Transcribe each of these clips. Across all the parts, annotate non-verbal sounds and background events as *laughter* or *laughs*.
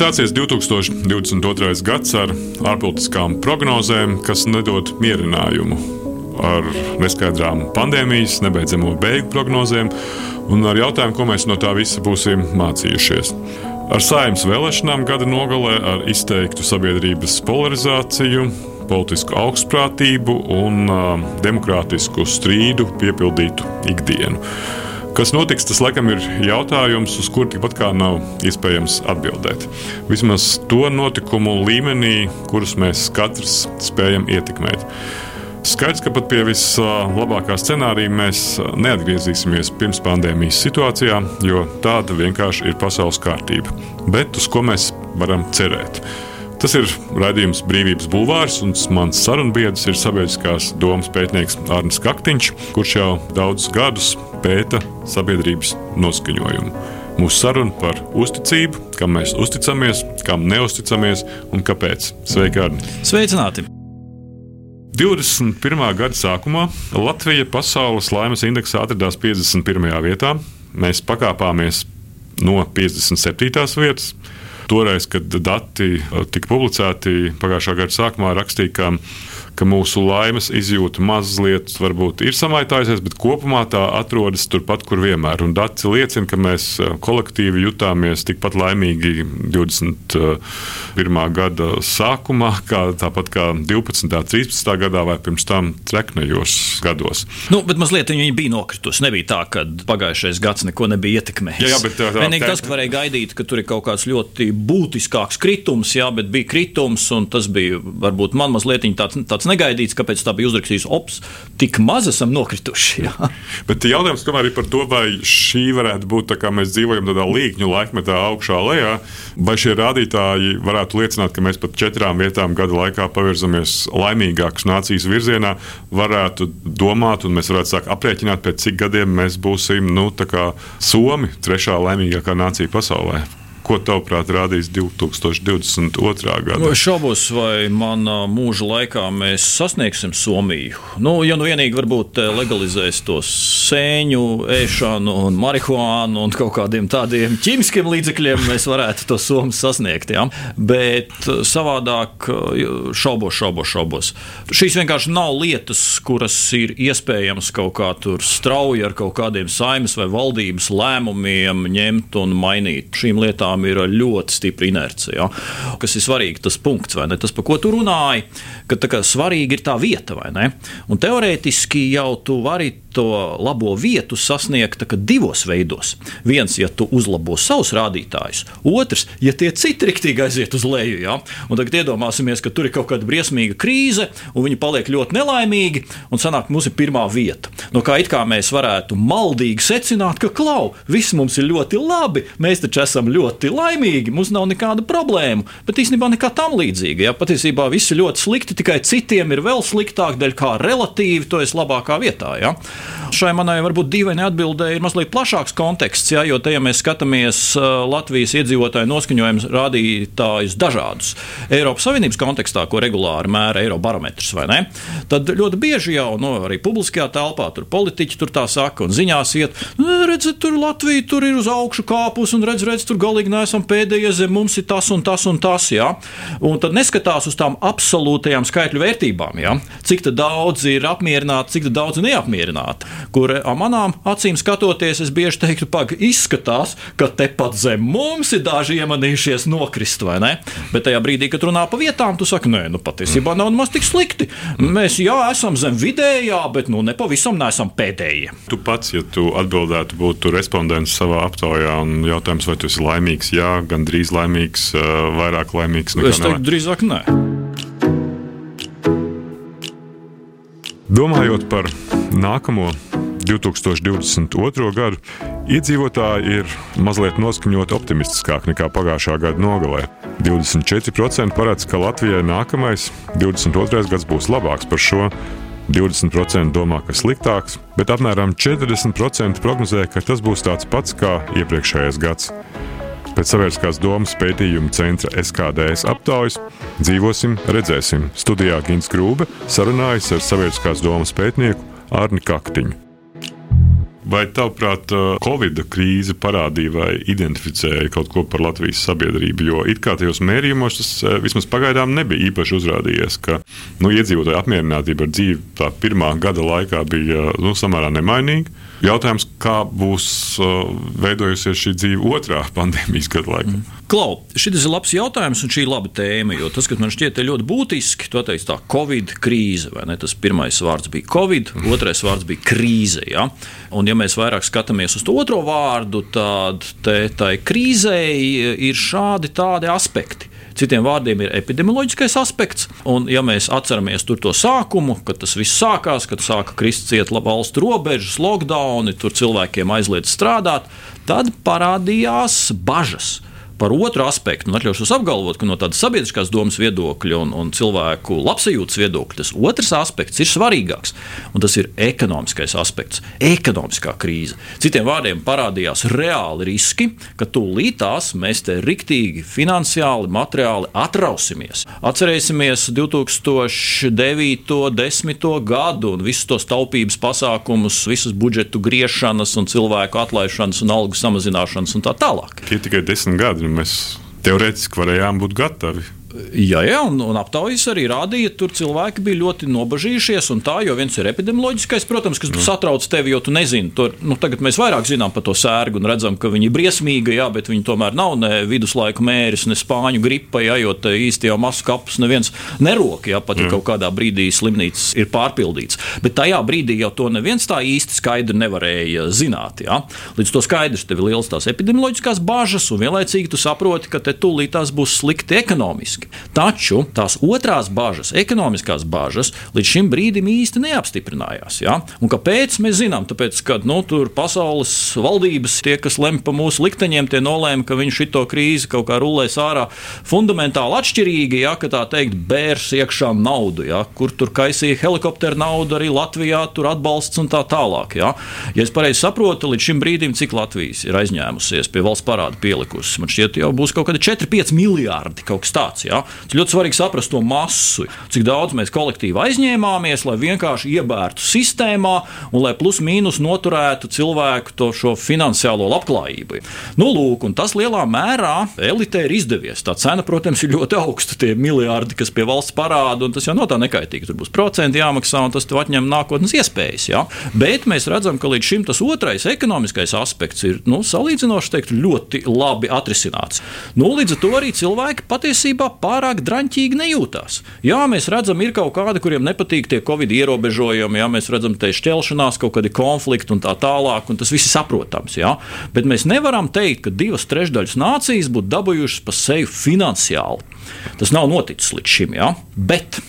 sācies 2022. gads ar ārpolitiskām prognozēm, kas nedod mierinājumu. Ar neskaidrām pandēmijas, nebeidzamo beigu prognozēm un ar jautājumu, ko mēs no tā visa būsim mācījušies. Ar saimnes vēlēšanām gada nogalē, ar izteiktu sabiedrības polarizāciju, politisku augstprātību un uh, demokrātisku strīdu piepildītu ikdienu. Kas notiks, tas laikam ir jautājums, uz kuru tikpat kā nav iespējams atbildēt. Vismaz to notikumu līmenī, kurus mēs katrs spējam ietekmēt. Skaidrs, ka pat pie vislabākā scenārija mēs neatgriezīsimies pirms pandēmijas situācijā, jo tāda vienkārši ir pasaules kārtība. Bet uz ko mēs varam cerēt? Tas ir raidījums Brīvības Bulvārs, un mans sarunbiedrs ir sabiedriskās domas pētnieks Arnis Kaktiņš, kurš jau daudzus gadus pēta sabiedrības noskaņojumu. Mūsu saruna par uzticību, kam mēs uzticamies, kam neusticamies un kāpēc. Sveiki, Arni! Sveicināti! 21. gada sākumā Latvija pasaules laimes indeksā atradās 51. vietā. Mēs pakāpāmies no 57. vietas. Toreiz, kad dati tika publicēti pagājušā gada sākumā, rakstīja, ka ka mūsu laimes izjūta mazliet varbūt ir samaitājusies, bet kopumā tā atrodas turpat, kur vienmēr. Un dati liecina, ka mēs eh, kolektīvi jutāmies tikpat laimīgi 21. gada sākumā, kā tāpat kā 12. un 13. gadā vai pirms tam treknējos gados. Nu, bet mazliet viņi bija nokritusi. Nebija tā, ka pagājušais gads neko nebija ietekmējis. Jā, jā, bet tā, tā, Vienīgi tas, ka varēja gaidīt, ka tur ir kaut kāds ļoti būtiskāks kritums, jā, bet bija kritums, un tas bija varbūt man mazliet tāds, tāds negaidīts, kāpēc tā bija uzrakstīts, ops, tik maz esam nokrituši. Jā. Bet jautājums tomēr ir par to, vai šī varētu būt tā, kā mēs dzīvojam tādā līkņu laikmetā augšā lejā, vai šie rādītāji varētu liecināt, ka mēs pat četrām vietām gada laikā pavirzamies laimīgākas nācijas virzienā, varētu domāt, un mēs varētu sākt aprēķināt, pēc cik gadiem mēs būsim nu, Somi, trešā laimīgākā nācija pasaulē. Ko tavuprāt rādīs 2022. gadā? Nu, šaubos, vai manā mūža laikā mēs sasniegsim Somiju. Nu, ja nu vienīgi varbūt eh, legalizēs to sēņu, ēšanu un marihuānu un kaut kādiem tādiem ķīmiskiem līdzekļiem, mēs varētu to Somiju sasniegt. Ja? Bet eh, savādāk eh, šaubos, šaubos, šaubos. Šīs vienkārši nav lietas, kuras ir iespējams kaut kā tur strauji ar kaut kādiem saimnes vai valdības lēmumiem ņemt un mainīt. Šīm lietām tiešām ir ļoti stipra inerce. Ja? Kas ir svarīgi, tas punkts, vai ne? Tas, par ko tu runāji, ka kā, svarīgi ir tā vieta, vai ne? Un teorētiski jau tu vari to labo vietu sasniegt divos veidos. Viens, ja tu uzlabo savus rādītājus, otrs, ja tie citi riktīgi aiziet uz leju. Ja? Un tagad iedomāsimies, ka tur ir kaut kāda briesmīga krīze, un viņi paliek ļoti nelaimīgi, un sanāk, mums ir pirmā vieta. No kā it kā mēs varētu maldīgi secināt, ka klau, viss mums ir ļoti labi, mēs taču esam ļoti laimīgi, mums nav nekāda problēma. Bet īstenībā nekā tam līdzīga. Ja? Patiesībā viss ir ļoti slikti, tikai citiem ir vēl sliktāk, dēļ kā relatīvi to es labākā vietā. Ja? Šai manai varbūt dīvainai atbildēji ir mazliet plašāks konteksts, ja? jo te, ja mēs skatāmies Latvijas iedzīvotāju noskaņojumu rādītājus dažādus Eiropas Savienības kontekstā, ko regulāri mēra Eirobarometrs, tad ļoti bieži jau no, nu, arī publiskajā telpā tur politiķi tur tā saka un ziņās iet, redziet, tur Latvija tur ir uz augšu kāpus un redz, redz, tur galīgi neesam pēdējie zem mums ir tas un tas un tas. Ja? Un tad neskatās uz tām absolūtajām skaitļu vērtībām, ja? cik daudz ir apmierināti, cik daudz ir neapmierināti. Kur manām acīm skatoties, es bieži teiktu, ka izskatās, ka tepat zem mums ir daži iemanījušies nokrist, vai ne? Bet tajā brīdī, kad runā pa vietām, tu saki, nē, nu patiesībā nav nemaz tik slikti. Mēs jā, esam zem vidējā, bet nu nepavisam neesam pēdējie. Tu pats, ja tu atbildētu, būtu respondents savā aptaujā un jautājums, vai tu esi laimīgs jā, gan drīz laimīgs, vairāk laimīgs. Es teiktu, drīzāk nē. Domājot par nākamo 2022. gadu, iedzīvotāji ir mazliet noskaņoti optimistiskāk nekā pagājušā gada nogalē. 24% paredz, ka Latvijai nākamais 22. gads būs labāks par šo. 20% domā, ka sliktāks, bet apmēram 40% prognozē, ka tas būs tāds pats kā iepriekšējais gads. Pēc sabiedriskās domas pētījuma centra SKDS aptaujas dzīvosim, redzēsim. Studijā Gins Grūbe sarunājas ar sabiedriskās domas pētnieku Arni Kaktiņu. Vai tavuprāt, Covid krīze parādīja vai identificēja kaut ko par Latvijas sabiedrību? Jo it kā tajos mērījumos tas vismaz pagaidām nebija īpaši uzrādījies, ka nu, iedzīvotāju apmierinātība ar dzīvi tā pirmā gada laikā bija nu, samērā nemainīga. Jautājums, kā būs uh, veidojusies šī dzīve otrā *laughs* pandēmijas gada laikā? Mm. Klau, šis ir labs jautājums, un šī ir laba tēma. Jo tas, kas man šķiet ļoti būtiski, to teiks tā Covid krīze. Tas pirmais vārds bija Covid, otrais vārds bija krīze. Ja? Un, ja mēs vairāk skatāmies uz to otro vārdu, tad tai krīzei ir šādi aspekti. Citiem vārdiem ir epidemioloģiskais aspekts. Un, ja mēs atceramies to sākumu, kad tas viss sākās, kad sāka krist ciet valstu robežas, lockdowni, tur cilvēkiem aizliedz strādāt, tad parādījās bažas par otru aspektu, un atļaušos apgalvot, ka no tādas sabiedriskās domas viedokļa un, un cilvēku labsajūtas viedokļa tas otrs aspekts ir svarīgāks, un tas ir ekonomiskais aspekts, ekonomiskā krīze. Citiem vārdiem parādījās reāli riski, ka tūlītās mēs te riktīgi finansiāli, materiāli atrausimies. Atcerēsimies 2009. un 10. gadu un visus tos taupības pasākumus, visas budžetu griešanas un cilvēku atlaišanas un algu samazināšanas un tā tālāk. Tie tikai desmit gadi mēs teorētiski varējām būt gatavi Jā, jā un, un aptaujas arī rādīja, tur cilvēki bija ļoti nobažījušies. Tā, jo viens ir epidemioloģiskais, protams, kas mm. satrauc tevi, jo tu nezini. Tur, nu, tagad mēs vairāk zinām par to sērgu un redzam, ka viņi ir briesmīgi, jā, bet viņi tomēr nav ne viduslaiku mēris, ne spāņu gripa, jā, jo īsti jau masu kapus neviens nerok, jā, pat ja mm. kaut kādā brīdī slimnīcas ir pārpildīts. Bet tajā brīdī jau to neviens tā īsti skaidri nevarēja zināt. Jā. Līdz to skaidrs, tev ir liels tās epidemioloģiskās bažas, un vienlaicīgi tu saproti, ka te tūlīt tās būs slikti ekonomiski būtiski. Taču tās otrās bažas, ekonomiskās bažas, līdz šim brīdim īsti neapstiprinājās. Ja? Un kāpēc mēs zinām? Tāpēc, ka nu, tur pasaules valdības, tie, kas lemj par mūsu likteņiem, tie nolēma, ka viņi šo krīzi kaut kā rulēs ārā fundamentāli atšķirīgi, ja tā teikt, bērs iekšā naudu, ja? kur tur kaisīja helikopteru naudu, arī Latvijā tur atbalsts un tā tālāk. Ja, ja es pareizi saprotu, līdz šim brīdim, cik Latvijas ir aizņēmusies pie valsts parāda pielikusi, man šķiet, jau būs kaut kādi 4-5 miljardi kaut kas tāds. Ja? Tas ļoti svarīgi saprast to masu, cik daudz mēs kolektīvi aizņēmāmies, lai vienkārši iebērtu sistēmā un lai plus mīnus noturētu cilvēku to finansiālo labklājību. Nu, lūk, tas lielā mērā elitē ir izdevies. Tā cena, protams, ir ļoti augsta. Tie miljardi, kas pie valsts parāda, un tas jau no tā nekaitīgi. Tur būs procenti jāmaksā, un tas tev atņem nākotnes iespējas. Ja? Bet mēs redzam, ka līdz šim tas otrais ekonomiskais aspekts ir nu, salīdzinoši teikt, ļoti labi atrisināts. Nu, līdz ar to arī cilvēki patiesībā pārāk draņķīgi nejūtās. Jā, mēs redzam, ir kaut kādi, kuriem nepatīk tie covid ierobežojumi, jā, mēs redzam, te ir šķelšanās, kaut kādi konflikti un tā tālāk, un tas viss ir saprotams. Jā. Bet mēs nevaram teikt, ka divas trešdaļas nācijas būtu dabūjušas pa seju finansiāli. Tas nav noticis līdz šim, jā. bet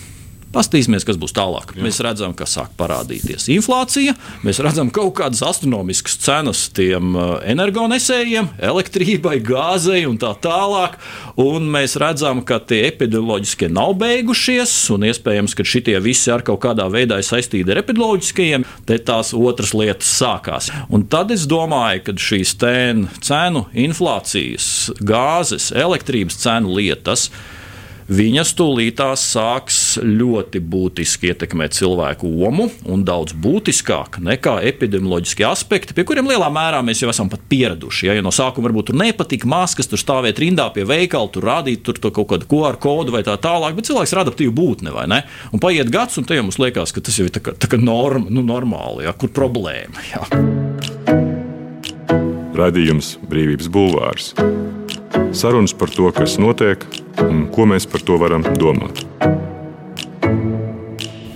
Pastīsimies, kas būs tālāk. Jā. Mēs redzam, ka sāk parādīties inflācija, mēs redzam kaut kādas astronomiskas cenas tiem uh, energonesējiem, elektrībai, gāzei un tā tālāk. Un mēs redzam, ka tie epidemioloģiskie nav beigušies, un iespējams, ka šitie visi ar kaut kādā veidā ir saistīti ar epidemioloģiskajiem, te tās otras lietas sākās. Un tad es domāju, ka šīs cenu, inflācijas, gāzes, elektrības cenu lietas viņas tūlītās sāks ļoti būtiski ietekmēt cilvēku omu un daudz būtiskāk nekā epidemioloģiskie aspekti, pie kuriem lielā mērā mēs jau esam pieraduši. Ja, ja no sākuma varbūt tur nepatika maskas, tur stāvēt rindā pie veikala, tur rādīt tur kaut kādu QR kodu vai tā tālāk, bet cilvēks ir adaptīva būtne, vai ne? Un paiet gads, un te jau mums liekas, ka tas jau ir tā kā, tā kā norma, nu, normāli, ja, kur problēma. Ja. Radījums Brīvības Bulvārs. Sarunas par to, kas notiek un ko mēs par to varam domāt.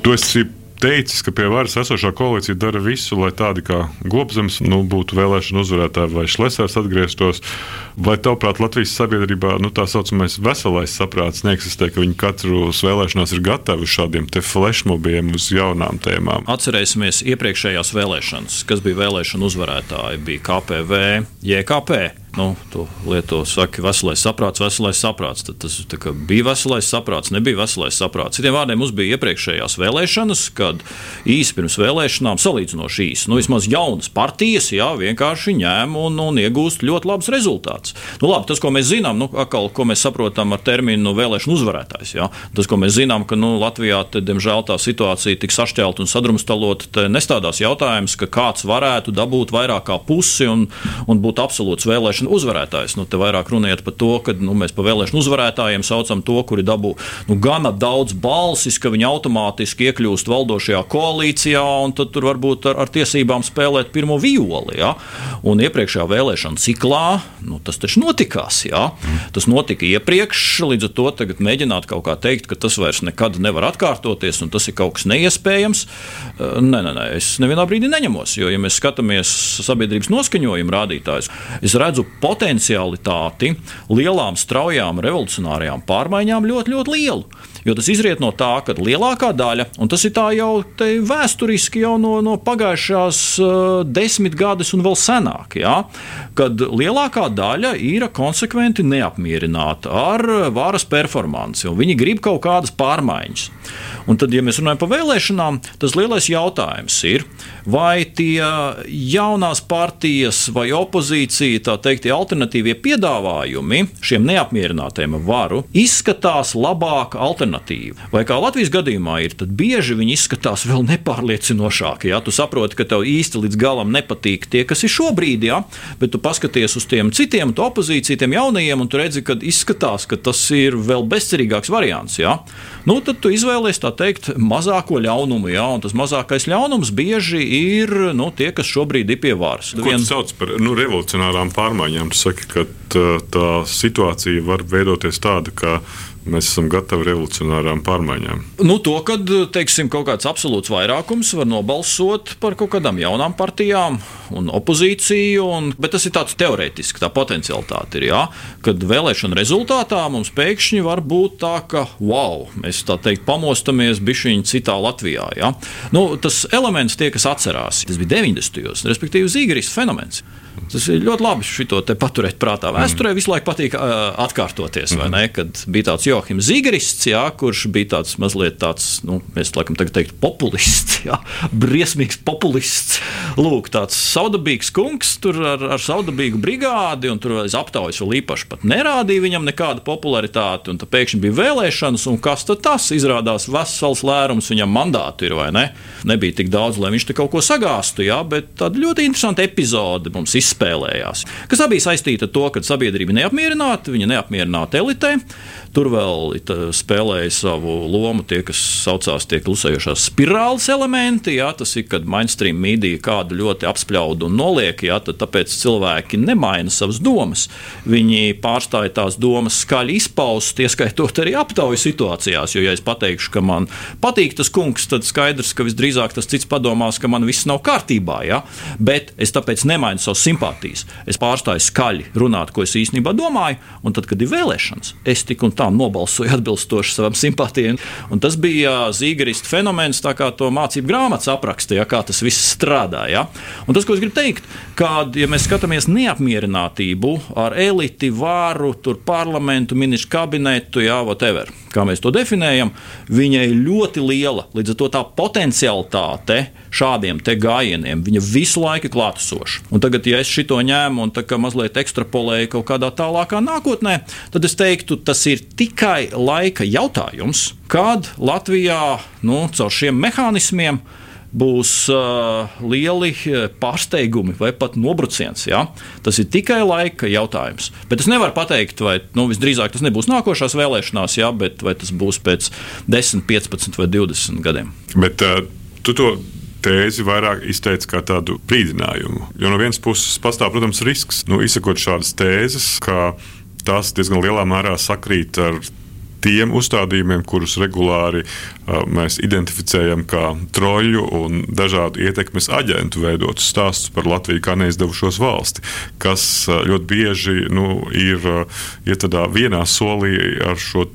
Tu esi teicis, ka pie varas esošā koalīcija dara visu, lai tādi kā Gobzems nu, būtu vēlēšana uzvarētāji vai Šlesers atgrieztos. Vai tavuprāt, Latvijas sabiedrībā nu, tā saucamais veselais saprāts neeksistē, ka viņi katru vēlēšanās ir gatavi šādiem flashmobiem uz jaunām tēmām? Atcerēsimies iepriekšējās vēlēšanas, kas bija vēlēšana uzvarētāji. Bija KPV, JKP nu, to lietu saka, veselais saprāts, veselais saprāts. Tad tas bija veselais saprāts, nebija veselais saprāts. Citiem vārdiem mums bija iepriekšējās vēlēšanas, kad īsi pirms vēlēšanām, salīdzinoši īsi, nu, vismaz jaunas partijas, jā, vienkārši ņēma un, un iegūst ļoti labus rezultātus. Nu, labi, tas, ko mēs zinām, nu, akal, ko mēs saprotam ar terminu vēlēšanu uzvarētājs, jā, tas, ko mēs zinām, ka nu, Latvijā, te, diemžēl, tā situācija tik sašķelta un sadrumstalota, nestādās jautājums, ka kāds varētu dabūt vairāk kā pusi un, un būt absolūts vēlēšanu uzvarētājs. Nu, te vairāk runiet par to, ka nu, mēs par vēlēšanu uzvarētājiem saucam to, kuri dabū nu, gana daudz balsis, ka viņi automātiski iekļūst valdošajā koalīcijā, un tad tur varbūt ar, ar tiesībām spēlēt pirmo violi. Ja? Un iepriekšējā vēlēšana ciklā nu, tas taču notikās. Ja? Tas notika iepriekš, līdz ar to tagad mēģināt kaut kā teikt, ka tas vairs nekad nevar atkārtoties, un tas ir kaut kas neiespējams. Nē, nē, nē, es nevienā brīdī neņemos, jo, ja mēs skatāmies sabiedrības noskaņojumu rādītājus, es redzu potenciālitāti lielām, straujām, revolucionārajām pārmaiņām ļoti, ļoti lielu. Jo tas izriet no tā, ka lielākā daļa, un tas ir tā jau vēsturiski jau no, no pagājušās uh, desmitgades un vēl senāk, ja, kad lielākā daļa ir konsekventi neapmierināta ar varas performanci, un viņi grib kaut kādas pārmaiņas. Un tad, ja mēs runājam par vēlēšanām, tas lielais jautājums ir, vai tie jaunās partijas vai opozīcija, tā teikt, alternatīvie piedāvājumi šiem neapmierinātiem varu izskatās labāk alternatīva. Vai kā Latvijas gadījumā ir, tad bieži viņi izskatās vēl nepārliecinošāk. Ja? Tu saproti, ka tev īsti līdz galam nepatīk tie, kas ir šobrīd, ja? bet tu paskaties uz tiem citiem, tu opozīcija, tiem jaunajiem, un tu redzi, ka izskatās, ka tas ir vēl bezcerīgāks variants. Ja? Nu, tad tu izvēlies tā teikt mazāko ļaunumu, ja? un tas mazākais ļaunums bieži ir nu, tie, kas šobrīd ir pie varas. Ko Vien... sauc par nu, revolucionārām pārmaiņām? Tu saki, ka tā, tā situācija var veidoties tāda, ka mēs esam gatavi revolucionārām pārmaiņām. Nu, to, kad teiksim, kaut kāds absolūts vairākums var nobalsot par kaut kādām jaunām partijām un opozīciju, un, bet tas ir tāds teorētiski, tā potenciālitāte ir. Ja? Kad vēlēšana rezultātā mums pēkšņi var būt tā, ka wow, mēs tā teikt pamostamies bišķiņi citā Latvijā. Ja? Nu, tas elements tie, kas atcerās, tas bija 90. gados, respektīvi Zīgeris fenomens. Tas ir ļoti labi šo paturēt prātā. Vēsturē visu laiku patīk uh, atkārtoties, vai ne? Kad bija tāds Johims Zigrists, jā, kurš bija tāds mazliet tāds, nu, mēs laikam tagad teikt, populists, *laughs* jā, briesmīgs populists. Lūk, tāds saudabīgs kungs tur ar, ar saudabīgu brigādi, un tur aiz aptaujas vēl īpaši pat nerādīja viņam nekādu popularitāti, un tad pēkšņi bija vēlēšanas, un kas tad tas izrādās vesels lērums viņam mandātu ir, vai ne? Nebija tik daudz, lai viņš te kaut ko sagāstu, jā, bet tāda ļoti interesanta epizode mums izsaka izspēlējās. Kas abi saistīta ar to, ka sabiedrība neapmierināta, viņa neapmierināta elitē. Tur vēl spēlēja savu lomu tie, kas saucās tie klusējošās spirāles elementi. Jā, tas ir, kad mainstream mīdija kādu ļoti apspļaudu un noliek, jā, tad tāpēc cilvēki nemaina savas domas. Viņi pārstāja tās domas skaļi izpaust, ieskaitot arī aptauju situācijās. Jo, ja es pateikšu, ka man patīk tas kungs, tad skaidrs, ka visdrīzāk tas cits padomās, ka man viss nav kārtībā. Jā. Bet es tāpēc nemainu savas simpātijas. Es pārstāju skaļi runāt, ko es īstenībā domāju, un tad, kad ir vēlēšanas, es tik un tā tiešām nobalsoja atbilstoši savam simpātijam. Un tas bija zīgarista fenomens, tā kā to mācību grāmatas aprakstīja, kā tas viss strādā. Ja? Un tas, ko es gribu teikt, kad ja mēs skatāmies neapmierinātību ar eliti, vāru, parlamentu, ministru kabinetu, jā, whatever, kā mēs to definējam, viņai ir ļoti liela. Līdz ar to tā potencialitāte šādiem gājieniem visu laiku ir klātesoša. Un tagad, ja es šito ņēmu un mazliet ekstrapolēju kaut kādā tālākā nākotnē, tad es teiktu, tas ir tikai laika jautājums, kad Latvijā nu, caur šiem mehānismiem būs uh, lieli pārsteigumi vai pat nobruciens. Ja? Tas ir tikai laika jautājums. Bet es nevaru pateikt, vai nu, visdrīzāk tas nebūs nākošās vēlēšanās, ja? bet vai tas būs pēc 10, 15 vai 20 gadiem. Bet, uh, tu to tēzi vairāk izteica kā tādu brīdinājumu. Jo no vienas puses pastāv, protams, risks, nu, izsakot šādas tēzes, ka tās diezgan lielā mērā sakrīt ar tiem uzstādījumiem, kurus regulāri uh, mēs identificējam kā troļļu un dažādu ietekmes aģentu veidotus stāstus par Latviju kā neizdevušos valsti, kas uh, ļoti bieži nu, ir uh, ja tādā vienā solī ar šo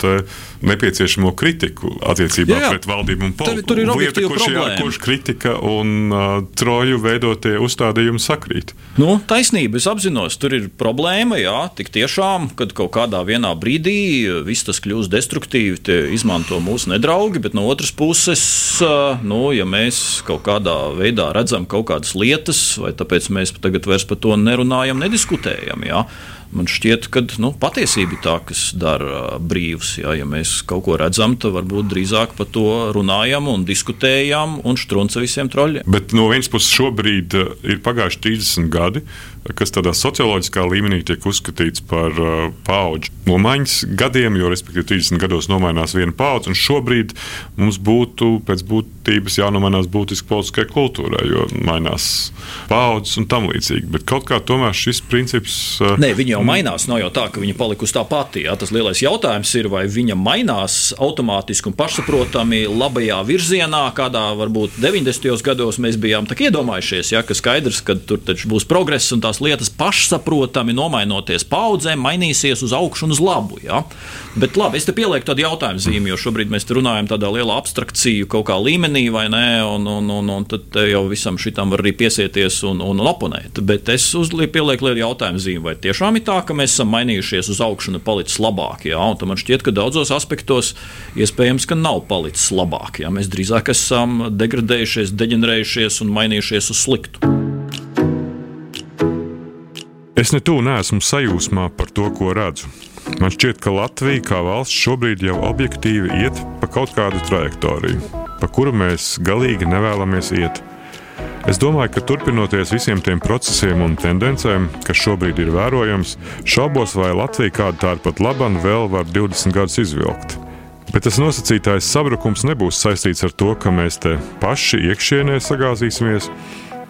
nepieciešamo kritiku attiecībā jā, jā. pret valdību un politiku. Tur, tur ir lieta, kurš, jā, kurš kritika un uh, troļu veidotie uzstādījumi sakrīt. Nu, taisnība, es apzinos, tur ir problēma, jā, tik tiešām, kad kaut kādā vienā brīdī viss tas kļūst destruktīvi, izmanto mūsu nedraugi, bet no otras puses, nu, ja mēs kaut kādā veidā redzam kaut kādas lietas, vai tāpēc mēs tagad vairs par to nerunājam, nediskutējam. Jā. Man šķiet, ka nu, patiesība ir tā, kas dara brīvs. Jā. Ja mēs kaut ko redzam, tad varbūt drīzāk par to runājam un diskutējam un strunca visiem troļļiem. Bet no vienas puses šobrīd ir pagājuši 30 gadi kas tādā socioloģiskā līmenī tiek uzskatīts par uh, paudžu nomaiņas gadiem, jo, respektīvi, 30 gados nomainās viena paudze, un šobrīd mums būtu pēc būtības jānomainās būtiski politiskai kultūrai, jo mainās paudzes un tam līdzīgi. Bet kaut kā tomēr šis princips. Uh, Nē, viņa jau mainās, nav jau tā, ka viņa palikusi tā pati. Jā. Tas lielais jautājums ir, vai viņa mainās automātiski un pašsaprotami labajā virzienā, kādā varbūt 90. gados mēs bijām iedomājušies, ja, ka skaidrs, ka tur būs progress un tā tās lietas pašsaprotami nomainoties paudzēm, mainīsies uz augšu un uz labu. Ja? Bet labi, es te pielieku tādu jautājumu zīmi, jo šobrīd mēs runājam tādā lielā abstrakciju kaut kā līmenī, vai ne? Un, un, un, un tad jau visam šitam var arī piesieties un, un, un oponēt. Bet es uzlieku pielieku lielu jautājumu zīmi, vai tiešām ir tā, ka mēs esam mainījušies uz augšu un palicis labāk. Ja? Un man šķiet, ka daudzos aspektos iespējams, ka nav palicis labāk. Ja? Mēs drīzāk esam degradējušies, deģenerējušies un mainījušies uz sliktu. Es ne tuvu neesmu sajūsmā par to, ko redzu. Man šķiet, ka Latvija kā valsts šobrīd jau objektīvi iet pa kaut kādu trajektoriju, pa kuru mēs galīgi nevēlamies iet. Es domāju, ka turpinoties visiem tiem procesiem un tendencēm, kas šobrīd ir vērojams, šaubos, vai Latvija kādu tādu pat labanu vēl var 20 gadus izvilkt. Bet tas nosacītājs sabrukums nebūs saistīts ar to, ka mēs te paši iekšienē sagāzīsimies.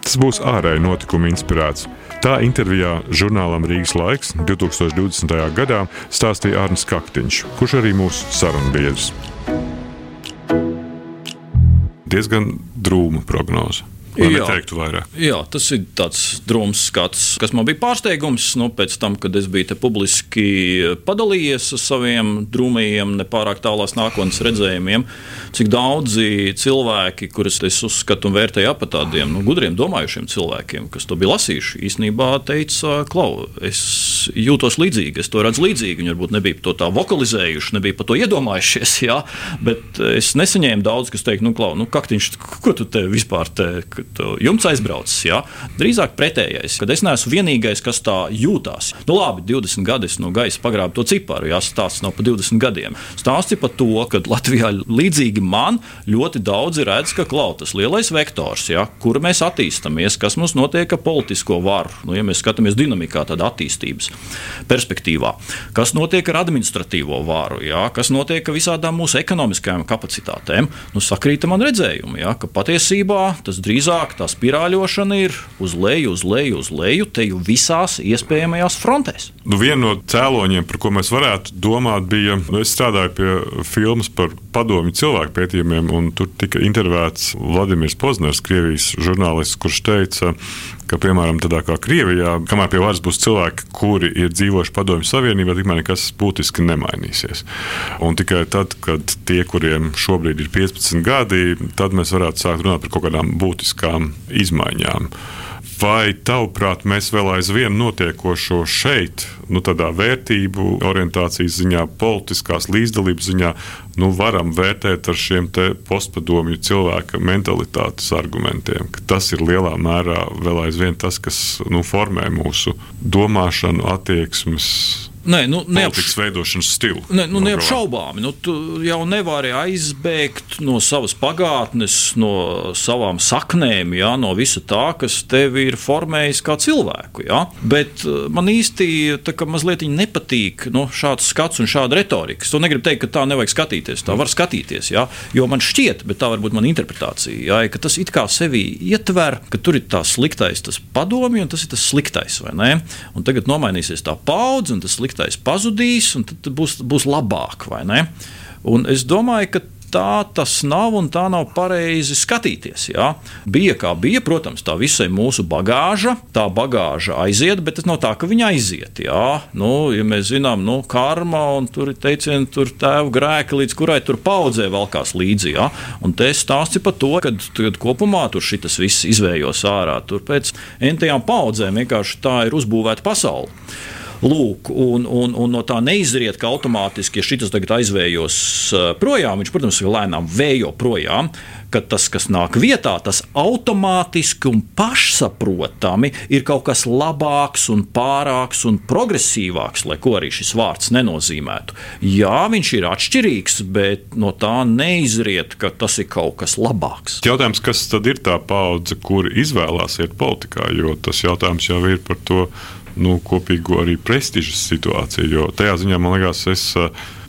Tas būs ārēji notikumi inspirēts. Tā intervijā žurnālam Rīgas laiks 2020. gadā stāstīja Arnēs Kaktiņš, kurš arī mūsu sarunbiedrs. Diezgan drūma prognoze. Jā, neteiktu vairāk. Jā, tas ir tāds drūms skats, kas man bija pārsteigums. Nu, pēc tam, kad es biju publiski padalījies ar saviem drūmajiem, nepārāk tālās nākotnes redzējumiem, cik daudzi cilvēki, kurus es uzskatu un vērtēju par tādiem nu, gudriem, domājušiem cilvēkiem, kas to bija lasījuši, īstenībā teica, klau, es jūtos līdzīgi, es to redzu līdzīgi. Viņi varbūt nebija to tā vokalizējuši, nebija par to iedomājušies, jā, bet es nesaņēmu daudz, kas teikt, nu, klau, nu, kaktiņš, ko tu te vispār te kad jumts aizbraucis. Ja? Drīzāk pretējais, kad es neesmu vienīgais, kas tā jūtās. Nu, labi, 20 gadi no gaisa pagrābu to ciparu, ja stāsts nav par 20 gadiem. Stāsts ir par to, ka Latvijā līdzīgi man ļoti daudzi redz, ka klautas lielais vektors, ja, kur mēs attīstāmies, kas mums notiek ar politisko varu. Nu, ja mēs skatāmies dinamikā, tad attīstības perspektīvā, kas notiek ar administratīvo varu, ja, kas notiek ar visādām mūsu ekonomiskajām kapacitātēm, nu, sakrīt man redzējumu, ja, ka patiesībā tas drīzāk drīzāk tā spirāļošana ir uz leju, uz leju, uz leju, te jau visās iespējamajās frontēs. Nu, viena no cēloņiem, par ko mēs varētu domāt, bija, nu, es strādāju pie filmas par padomju cilvēku pētījumiem, un tur tika intervētas Vladimirs Pozners, Krievijas žurnālists, kurš teica, ka, piemēram, tādā kā Krievijā, kamēr pie varas būs cilvēki, kuri ir dzīvojuši Padomju Savienībā, tikmēr nekas būtiski nemainīsies. Un tikai tad, kad tie, kuriem šobrīd ir 15 gadi, tad mēs varētu sākt runāt par kaut kādām būtiskām izmaiņām. Vai tavuprāt, mēs vēl aizvien notiekošo šeit, nu, tādā vērtību orientācijas ziņā, politiskās līdzdalības ziņā, nu, varam vērtēt ar šiem postpadomju cilvēka mentalitātes argumentiem? Tas ir lielā mērā vēl aizvien tas, kas nu, formē mūsu domāšanu, attieksmes Nē, nu, neapš... veidošanas stilu. Ne, nu, neapšaubāmi. Nu, tu jau nevari aizbēgt no savas pagātnes, no savām saknēm, jā, no visa tā, kas tevi ir formējis kā cilvēku. Jā. Bet eh, man īsti mazliet nepatīk nu, šāds skats un šāda retorika. Es to negribu teikt, ka tā nevajag skatīties. Tā var skatīties, jā, jo man šķiet, bet tā varbūt mana interpretācija, jā, ka tas it kā sevi ietver, ka tur ir tas sliktais, tas padomju, un tas ir tas sliktais. Un tagad nomainīsies tā paudze, un tas sliktais sliktais pazudīs, un tad būs, būs labāk, es domāju, ka tā tas nav un tā nav pareizi skatīties. Jā. Bija kā bija, protams, tā visai mūsu bagāža, tā bagāža aiziet, bet tas nav tā, ka viņa aiziet. Jā. Nu, ja mēs zinām, nu, karma un tur ir teicieni, tur tēva grēki, līdz kurai tur paudzē valkās līdzi. Jā. Un te stāsti par to, ka kopumā tur šis viss izvējos ārā. Tur pēc entajām paudzēm vienkārši tā ir uzbūvēta pasaule. Lūk, un, un, un no tā neizriet, ka automātiski, ja šis tagad aizvējos eh, projām, viņš, protams, lēnām vējo projām, ka tas, kas nāk vietā, tas automātiski un pašsaprotami ir kaut kas labāks un pārāks un progresīvāks, lai ko arī šis vārds nenozīmētu. Jā, viņš ir atšķirīgs, bet no tā neizriet, ka tas ir kaut kas labāks. Jautājums, kas tad ir tā paudze, kur izvēlās iet politikā, jo tas jautājums jau ir par to nu, kopīgo arī prestižas situāciju. Jo tajā ziņā man liekas, es,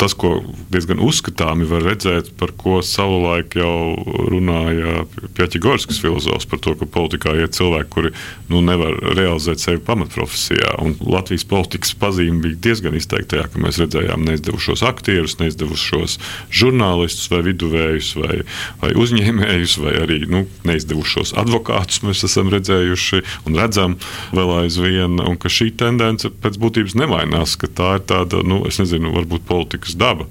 tas, ko diezgan uzskatāmi var redzēt, par ko savulaik jau runāja Pjaķigorskas filozofs, par to, ka politikā ir cilvēki, kuri nu, nevar realizēt sevi pamatprofesijā. Un Latvijas politikas pazīme bija diezgan izteikta tajā, ka mēs redzējām neizdevušos aktierus, neizdevušos žurnālistus vai viduvējus vai, vai uzņēmējus vai arī nu, neizdevušos advokātus mēs esam redzējuši un redzam vēl aizvien. Un, šī tendence pēc būtības nemainās, ka tā ir tāda, nu, es nezinu, varbūt politikas daba.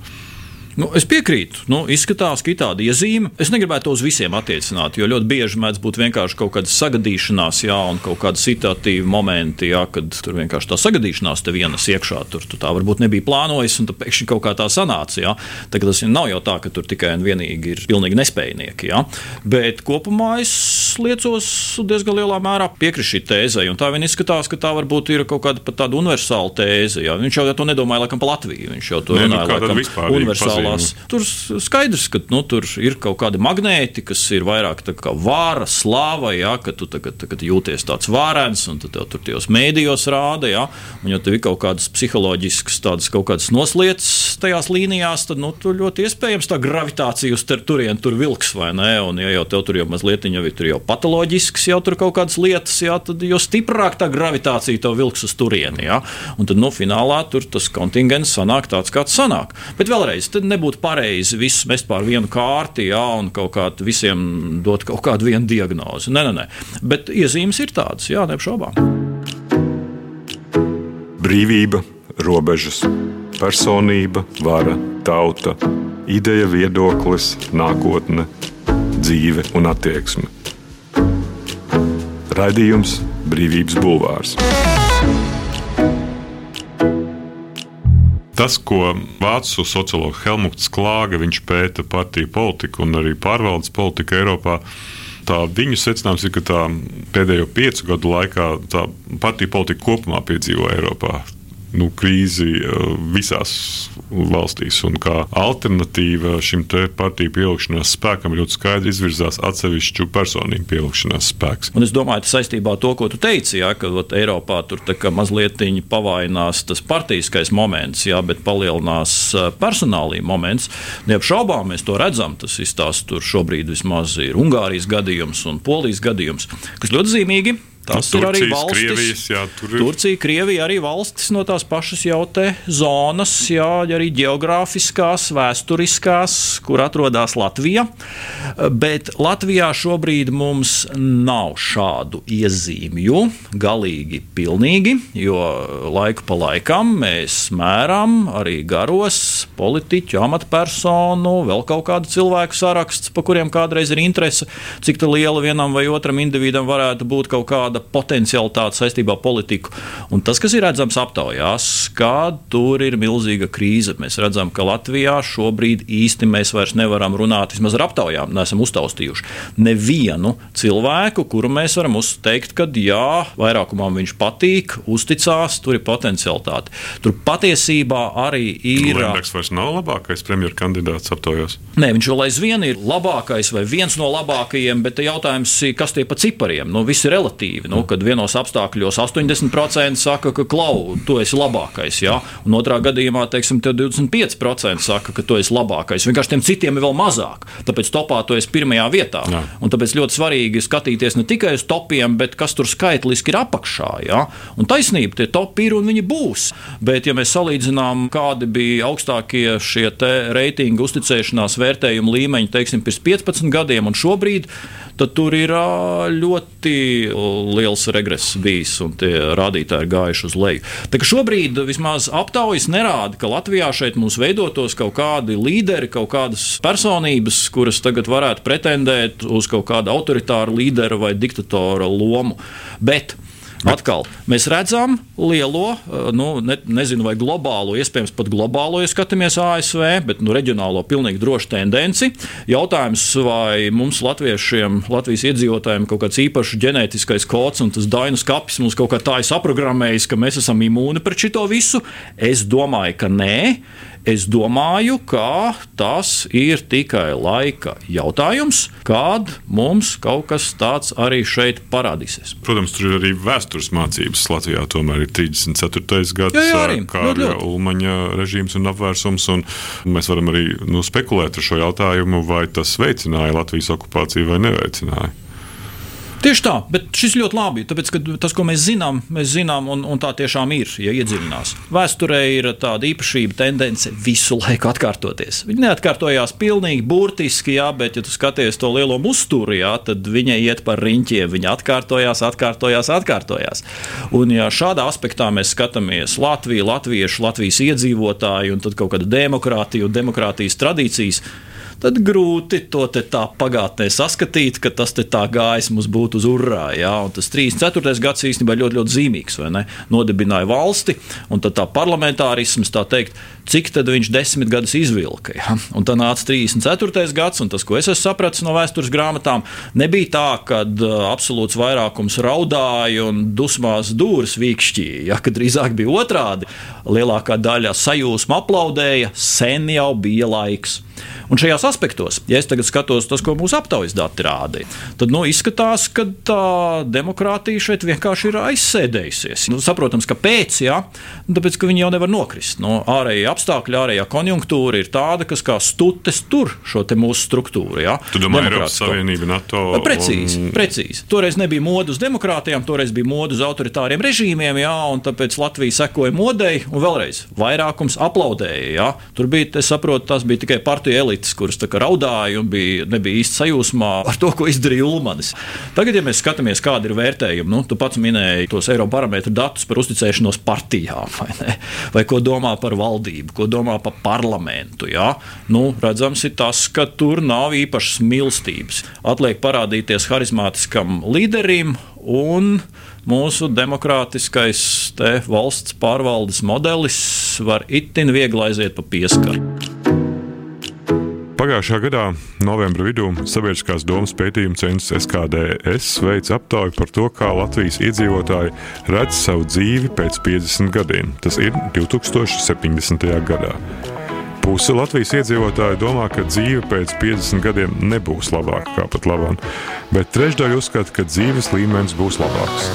Nu, es piekrītu. Nu, izskatās, ka ir tāda iezīme. Es negribētu to uz visiem attiecināt, jo ļoti bieži mēdz būt vienkārši kaut kāda sagadīšanās, jā, un kaut kāda situatīva momenti, jā, kad tur vienkārši tā sagadīšanās te vienas iekšā. Tur tu tā varbūt nebija plānojis, un pēkšņi kaut kā tā sanāca. Jā. Tagad tas nav jau tā, ka tur tikai un vienīgi ir pilnīgi nespējnieki. Jā. Bet kopumā es liecos diezgan lielā mērā piekrist šī tēzei, un tā vien izskatās, ka tā varbūt ir kaut kāda tāda universāla tēze. Jā. Viņš jau to nedomāja laikam par Latviju. Viņš jau to nu, runāja laikam universāli piedalās. Tur skaidrs, ka nu, tur ir kaut kādi magnēti, kas ir vairāk kā vāra, slāva, ja, ka tu tagad, tagad jūties tāds vārens, un tev tur tajos mēdījos rāda, ja, un ja tev ir kaut kādas psiholoģiskas, tādas kaut kādas noslietas tajās līnijās, tad nu, tur ļoti iespējams tā gravitācija uz turieni tur vilks, vai ne? Un, ja jau tev tur jau mazliet jau ir jau patoloģisks, jau tur kaut kādas lietas, ja, tad jo stiprāk tā gravitācija tev vilks uz turieni. Ja? Un tad, nu, finālā tur tas kontingents sanāk tāds, kāds sanāk. Bet vēlreiz, tad nebūtu pareizi visus mest pār vienu kārti, jā, un kaut kādā visiem dot kaut kādu vienu diagnozi. Nē, nē, nē. Bet iezīmes ir tādas, jā, neapšaubām. Brīvība, robežas, personība, vara, tauta, ideja, viedoklis, nākotne, dzīve un attieksme. Radījums Brīvības Bulvārs. Tas, ko vācu sociologs Helmuts Klāga pēta partiju politiku un arī pārvaldes politiku Eiropā, tā viņu secinājums ir, ka pēdējo piecu gadu laikā partiju politika kopumā piedzīvo Eiropā nu, krīzi eh, visās valstīs. Un kā alternatīva šim partiju pieaugšanās spēkam ļoti skaidri izvirzās atsevišķu personību pieaugšanās spēks. Un es domāju, tas saistībā ar to, ko tu teici, jā, ka ot, Eiropā tur mazliet pavainās tas partijiskais moments, jā, bet palielinās eh, personālī moments. Neapšaubām mēs to redzam. Tas izstāsta tur šobrīd vismaz ir Ungārijas gadījums un Polijas gadījums, kas ļoti zīmīgi. Tas nu, ir arī valstis. Krievijas, jā, tur ir. Turcija, Krievija arī valstis no tās pašas jau te zonas, jā, arī geogrāfiskās, vēsturiskās, kur atrodas Latvija. Bet Latvijā šobrīd mums nav šādu iezīmju galīgi pilnīgi, jo laiku pa laikam mēs mēram arī garos politiķu, amatpersonu, vēl kaut kādu cilvēku saraksts, pa kuriem kādreiz ir interese, cik liela vienam vai otram individam varētu būt kaut kāda kāda potencialitāte saistībā ar politiku. Un tas, kas ir redzams aptaujās, ka tur ir milzīga krīze. Mēs redzam, ka Latvijā šobrīd īsti mēs vairs nevaram runāt, vismaz ar aptaujām, neesam uztaustījuši nevienu cilvēku, kuru mēs varam uzteikt, ka jā, vairākumam viņš patīk, uzticās, tur ir potencialitāte. Tur patiesībā arī ir. Lembergs vairs nav labākais premjeras kandidāts aptaujās. Nē, viņš vēl aizvien ir labākais vai viens no labākajiem, bet jautājums ir, kas tie pa cipariem? Nu, viss ir relatīvi relatīvi. Nu, kad vienos apstākļos 80% saka, ka klau, tu esi labākais, ja? un otrā gadījumā, teiksim, 25% saka, ka tu esi labākais. Vienkārši tiem citiem ir vēl mazāk. Tāpēc topā tu esi pirmajā vietā. Jā. Un tāpēc ļoti svarīgi skatīties ne tikai uz topiem, bet kas tur skaitliski ir apakšā. Ja? Un taisnība, tie topi ir un viņi būs. Bet, ja mēs salīdzinām, kādi bija augstākie šie reitingu uzticēšanās vērtējumu līmeņi, teiksim, pirms 15 gadiem un šobrīd, tad tur ir ļoti liels regress bijis un tie rādītāji ir gājuši uz leju. Šobrīd vismaz aptaujas nerāda, ka Latvijā šeit mums veidotos kaut kādi līderi, kaut kādas personības, kuras tagad varētu pretendēt uz kaut kādu autoritāru līderu vai diktatora lomu. Bet Atkal mēs redzam lielo, eh, nu, ne, nezinu, vai globālo, iespējams, pat globālo, ja skatāmies ASV, bet nu, reģionālo pilnīgi drošu tendenci. Jautājums, vai mums, latviešiem, Latvijas iedzīvotājiem, kaut kāds īpašs ģenētiskais kods un tas dainu skats mums kaut kā tā ir saprogrammējis, ka mēs esam imūni pret šito visu? Es domāju, ka nē. Es domāju, ka tas ir tikai laika jautājums, kad mums kaut kas tāds arī šeit parādīsies. Protams, tur ir arī vēstures mācības. Latvijā tomēr ir 34. gads, kā arī Ulmaņa režīms un apvērsums. Un mēs varam arī nu, spekulēt ar šo jautājumu, vai tas veicināja Latvijas okupāciju vai neveicināja. Tieši tā, bet šis ļoti labi, tāpēc, ka tas, ko mēs zinām, mēs zinām, un, un tā tiešām ir, ja iedziļinās. Vēsturē ir tāda īpašība, tendence visu laiku atkārtoties. Viņa neatkārtojās pilnīgi burtiski, jā, bet, ja tu skaties to lielo musturu, jā, tad viņa iet par riņķiem. Viņa atkārtojās, atkārtojās, atkārtojās. Un, ja šādā aspektā mēs skatāmies Latviju, latviešu, Latvijas iedzīvotāju un tad kaut kāda demokrātija un demokrātijas tradīcijas, tad grūti to tā pagātnē saskatīt, ka tas tā gājis mums būtu uz urā. Ja? Un tas 34. gads īstenībā ļoti, ļoti zīmīgs. Nodibināja valsti, un tā parlamentārisms, tā teikt, cik tad viņš desmit gadus izvilka. Ja? Un tad nāca 34. gads, un tas, ko es esmu sapratis no vēstures grāmatām, nebija tā, ka uh, absolūts vairākums raudāja un dusmās dūris vīkšķīja, ja? kad drīzāk bija otrādi. Lielākā daļa sajūsmu aplaudēja, sen jau bija laiks. Un šajos aspektos, ja es tagad skatos tas, ko mūsu aptaujas dati rāda, tad nu, izskatās, ka tā demokrātija šeit vienkārši ir aizsēdējusies. Nu, saprotams, ka pēc, ja, nu, tāpēc, ka viņi jau nevar nokrist. No ārējie apstākļi, ārējā konjunktūra ir tāda, kas kā stutes tur šo mūsu struktūru. Ja, tu domā, Eiropas Savienība, NATO? Precīzi, un... precīzi. Toreiz nebija modes uz demokrātijām, toreiz bija modes uz autoritāriem režīmiem, ja, un tāpēc Latvija sekoja modei, un vēlreiz vairākums aplaudēja. Ja. Tur bija, es saprotu, tas bija tikai partiju elites, kuras raudāja un bija, nebija īsti sajūsmā ar to, ko izdarīja Ulmanis. Tagad, ja mēs skatāmies, kāda ir vērtējuma, nu, tu pats minēji tos Eirobarometru datus par uzticēšanos partijām, vai, ne? vai ko domā par valdību, ko domā par parlamentu. Ja? Nu, redzams, ir tas, ka tur nav īpašas mīlestības. Atliek parādīties harizmātiskam līderim un mūsu demokrātiskais valsts pārvaldes modelis var itin viegli aiziet pa pieskaru. Pagājušā gadā, novembra vidū, Sabiedriskās domas pētījuma centrs SKDS veica aptauju par to, kā Latvijas iedzīvotāji redz savu dzīvi pēc 50 gadiem. Tas ir 2070. gadā. Puse Latvijas iedzīvotāji domā, ka dzīve pēc 50 gadiem nebūs labāka kā pat labāk, bet trešdaļa uzskata, ka dzīves līmenis būs labāks.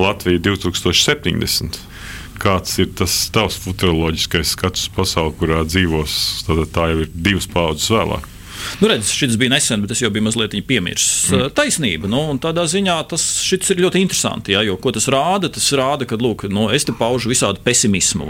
Latvija 2070 kāds ir tas tavs futuroloģiskais skats pasaulē, kurā dzīvos. Tad tā jau ir divas paudzes vēlāk. Nu, redz, šis bija nesen, bet es jau biju mazliet piemirsis. Mm. Taisnība. Nu, tādā ziņā tas ir ļoti interesanti. Jā, jo, ko tas rāda? Tas rāda, ka lūk, nu, es te paužu visādi pesimismu.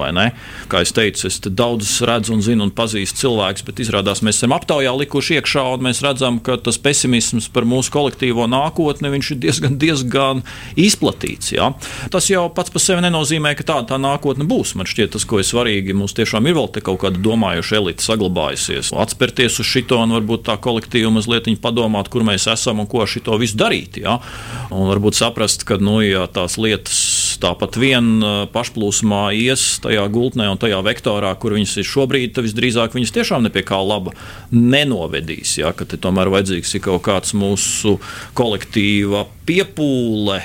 Kā jau teicu, es daudzus redzu un zinu un pazīstu cilvēkus, bet izrādās mēs esam aptaujā likuši iekšā un mēs redzam, ka tas pesimisms par mūsu kolektīvo nākotni ir diezgan, diezgan izplatīts. Jā. Tas jau pats par sevi nenozīmē, ka tāda tā nākotne būs. Man šķiet, tas, ko ir svarīgi, mums tiešām ir vēl kaut kāda domājoša elite saglabājusies. Atspērties uz šito un varbūt tā kolektīva mazliet padomāt, kur mēs esam un ko ar šo visu darīt. Ja? Un varbūt saprast, ka nu, ja tās lietas tāpat vien pašplūsmā ies tajā gultnē un tajā vektorā, kur viņas ir šobrīd, tad visdrīzāk viņas tiešām ne pie kā laba nenovedīs. Ja? Ka tomēr vajadzīgs ir kaut kāds mūsu kolektīva piepūle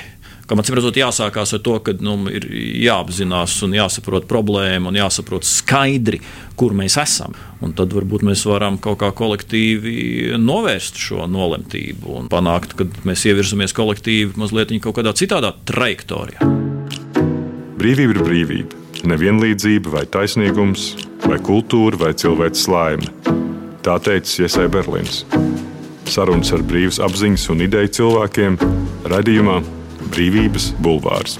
Kam acīm redzot, jāsākās ar to, ka nu, ir jāapzinās un jāsaprot problēma un jāsaprot skaidri, kur mēs esam. Un tad varbūt mēs varam kaut kā kolektīvi novērst šo nolemtību un panākt, ka mēs ievirzamies kolektīvi mazliet kaut kādā citādā trajektorijā. Brīvība ir brīvība, nevienlīdzība vai taisnīgums, vai kultūra vai cilvēks laime. Tā teica Iesai Berlīns. Sarunas ar brīvas apziņas un ideju cilvēkiem radījumā Brīvības bulvārs.